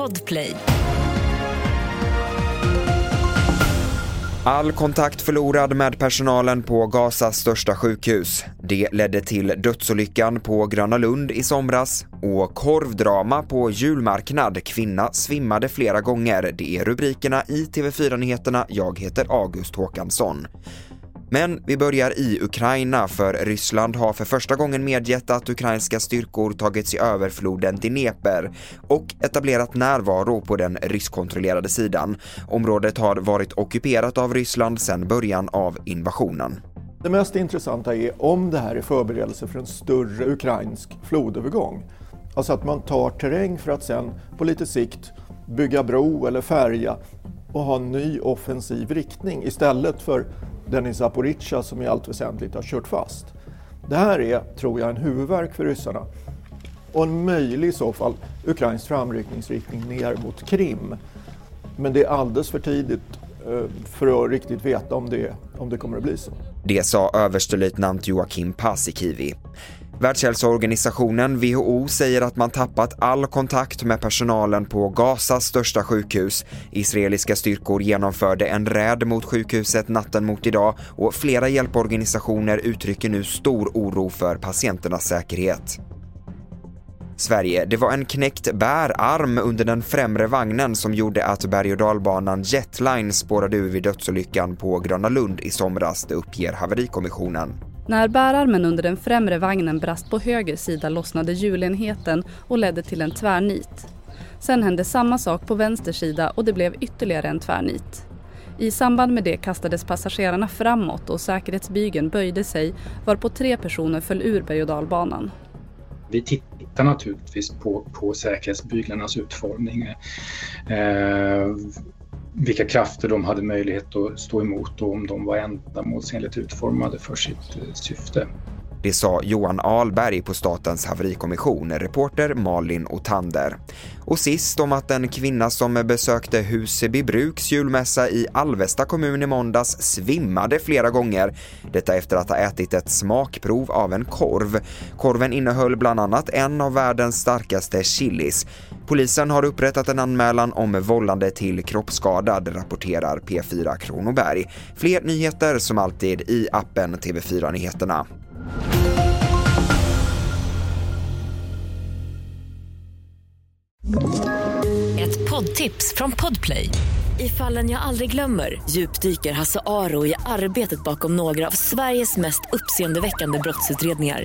Podplay. All kontakt förlorad med personalen på Gazas största sjukhus. Det ledde till dödsolyckan på Gröna Lund i somras och korvdrama på julmarknad. Kvinna svimmade flera gånger. Det är rubrikerna i TV4-nyheterna. Jag heter August Håkansson. Men vi börjar i Ukraina för Ryssland har för första gången medgett att ukrainska styrkor tagit sig över floden Dnepr och etablerat närvaro på den ryskkontrollerade sidan. Området har varit ockuperat av Ryssland sedan början av invasionen. Det mest intressanta är om det här är förberedelse för en större ukrainsk flodövergång. Alltså att man tar terräng för att sen på lite sikt bygga bro eller färja och ha en ny offensiv riktning istället för Denis Zaporizjzja som i allt väsentligt har kört fast. Det här är, tror jag, en huvudvärk för ryssarna och en möjlig i så fall ukrainsk framryckningsriktning ner mot Krim. Men det är alldeles för tidigt eh, för att riktigt veta om det, om det kommer att bli så. Det sa överstelöjtnant Joakim Paasikivi. Världshälsoorganisationen WHO säger att man tappat all kontakt med personalen på Gazas största sjukhus. Israeliska styrkor genomförde en räd mot sjukhuset natten mot idag och flera hjälporganisationer uttrycker nu stor oro för patienternas säkerhet. Sverige. Det var en knäckt bärarm under den främre vagnen som gjorde att berg och dalbanan Jetline spårade ur vid dödsolyckan på Gröna Lund i somras, det uppger haverikommissionen. När bärarmen under den främre vagnen brast på höger sida lossnade hjulenheten och ledde till en tvärnit. Sen hände samma sak på vänster sida och det blev ytterligare en tvärnit. I samband med det kastades passagerarna framåt och säkerhetsbygeln böjde sig varpå tre personer föll ur berg och dalbanan. Vi tittar naturligtvis på, på säkerhetsbyglarnas utformning. Eh, vilka krafter de hade möjlighet att stå emot och om de var ändamålsenligt utformade för sitt eh, syfte. Det sa Johan Alberg på Statens haverikommission, reporter Malin Otander. Och sist om att en kvinna som besökte Huseby Bruks julmässa i Alvesta kommun i måndags svimmade flera gånger. Detta efter att ha ätit ett smakprov av en korv. Korven innehöll bland annat en av världens starkaste chilis. Polisen har upprättat en anmälan om vållande till kroppsskadad, rapporterar P4 Kronoberg. Fler nyheter som alltid i appen TV4 Nyheterna. Ett poddtips från Podplay. I fallen jag aldrig glömmer djupdyker Hasse Aro i arbetet bakom några av Sveriges mest uppseendeväckande brottsutredningar.